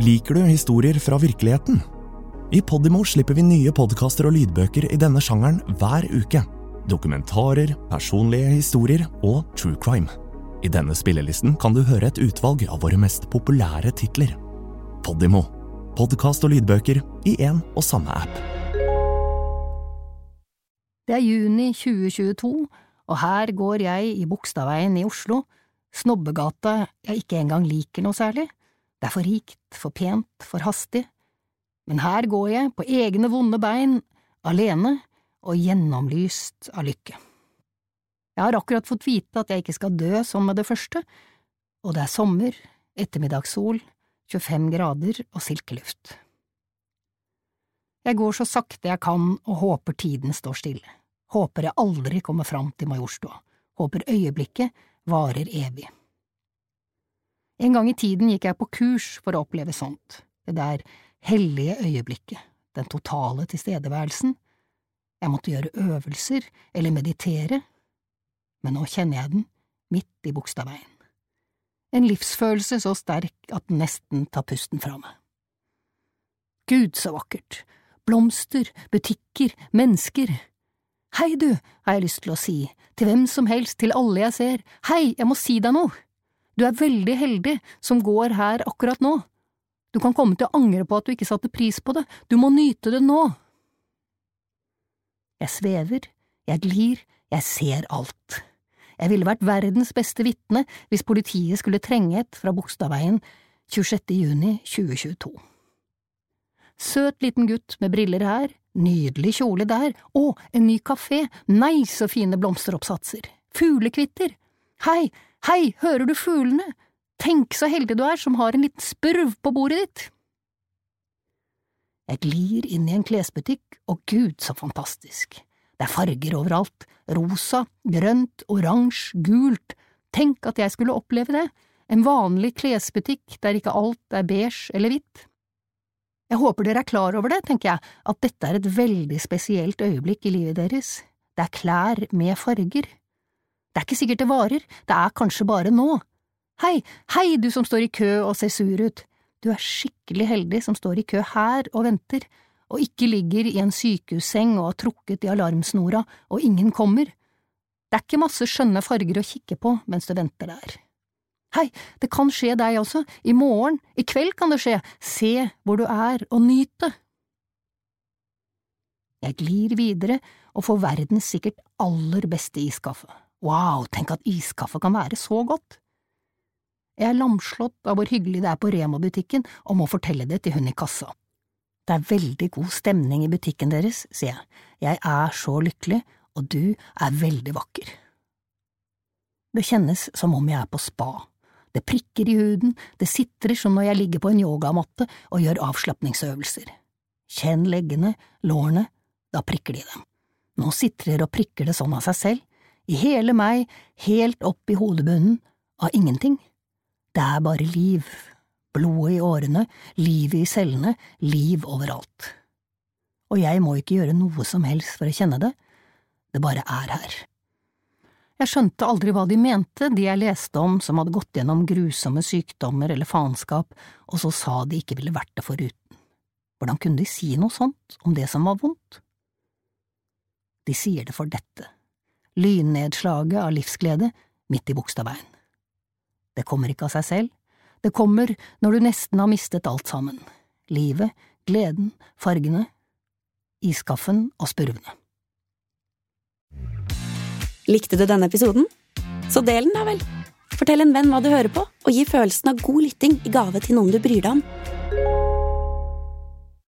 Liker du historier fra virkeligheten? I Podimo slipper vi nye podkaster og lydbøker i denne sjangeren hver uke. Dokumentarer, personlige historier og true crime. I denne spillelisten kan du høre et utvalg av våre mest populære titler. Podimo. Podkast og lydbøker i én og samme app. Det er juni 2022, og her går jeg i Bogstadveien i Oslo, Snobbegata jeg ikke engang liker noe særlig. Det er for rikt, for pent, for hastig. Men her går jeg på egne vonde bein, alene og gjennomlyst av lykke. Jeg har akkurat fått vite at jeg ikke skal dø sånn med det første, og det er sommer, ettermiddagssol, 25 grader og silkeluft. Jeg går så sakte jeg kan og håper tiden står stille, håper jeg aldri kommer fram til Majorstua, håper øyeblikket varer evig. En gang i tiden gikk jeg på kurs for å oppleve sånt, det der hellige øyeblikket, den totale tilstedeværelsen. Jeg måtte gjøre øvelser eller meditere, men nå kjenner jeg den midt i Bogstadveien. En livsfølelse så sterk at den nesten tar pusten fra meg. Gud, så vakkert, blomster, butikker, mennesker. Hei, du, har jeg lyst til å si, til hvem som helst, til alle jeg ser, hei, jeg må si deg noe. Du er veldig heldig som går her akkurat nå. Du kan komme til å angre på at du ikke satte pris på det, du må nyte det nå. Jeg svever, jeg glir, jeg ser alt. Jeg ville vært verdens beste vitne hvis politiet skulle trenge et fra Bogstadveien 26. juni 2022. Søt liten gutt med briller her, nydelig kjole der, å, en ny kafé, nei så fine blomsteroppsatser, fuglekvitter, hei, Hei, hører du fuglene? Tenk så heldig du er som har en liten spurv på bordet ditt. Jeg glir inn i en klesbutikk, og gud, så fantastisk. Det er farger overalt, rosa, grønt, oransje, gult, tenk at jeg skulle oppleve det, en vanlig klesbutikk der ikke alt er beige eller hvitt. Jeg håper dere er klar over det, tenker jeg, at dette er et veldig spesielt øyeblikk i livet deres, det er klær med farger. Det er ikke sikkert det varer, det er kanskje bare nå. Hei, hei, du som står i kø og ser sur ut, du er skikkelig heldig som står i kø her og venter, og ikke ligger i en sykehusseng og har trukket i alarmsnora og ingen kommer. Det er ikke masse skjønne farger å kikke på mens du venter der. Hei, det kan skje deg også, i morgen, i kveld kan det skje, se hvor du er og nyt det. Jeg glir videre og får verdens sikkert aller beste iskaffe. Wow, tenk at iskaffe kan være så godt! Jeg er lamslått av hvor hyggelig det er på Rema-butikken og må fortelle det til hun i kassa. Det er veldig god stemning i butikken deres, sier jeg, jeg er så lykkelig, og du er veldig vakker. Det kjennes som om jeg er på spa. Det prikker i huden, det sitrer som når jeg ligger på en yogamatte og gjør avslapningsøvelser. Kjenn leggene, lårene, da prikker de dem. Nå sitrer og prikker det sånn av seg selv, i hele meg, helt opp i hodebunnen, av ingenting. Det er bare liv, blodet i årene, livet i cellene, liv overalt. Og jeg må ikke gjøre noe som helst for å kjenne det, det bare er her. Jeg skjønte aldri hva de mente, de jeg leste om som hadde gått gjennom grusomme sykdommer eller faenskap, og så sa de ikke ville vært det foruten. Hvordan kunne de si noe sånt om det som var vondt? De sier det for dette lynnedslaget av livsglede midt i Bogstadveien. Det kommer ikke av seg selv, det kommer når du nesten har mistet alt sammen, livet, gleden, fargene, iskaffen og spurvene. Likte du denne episoden? Så del den, da vel! Fortell en venn hva du hører på, og gi følelsen av god lytting i gave til noen du bryr deg om.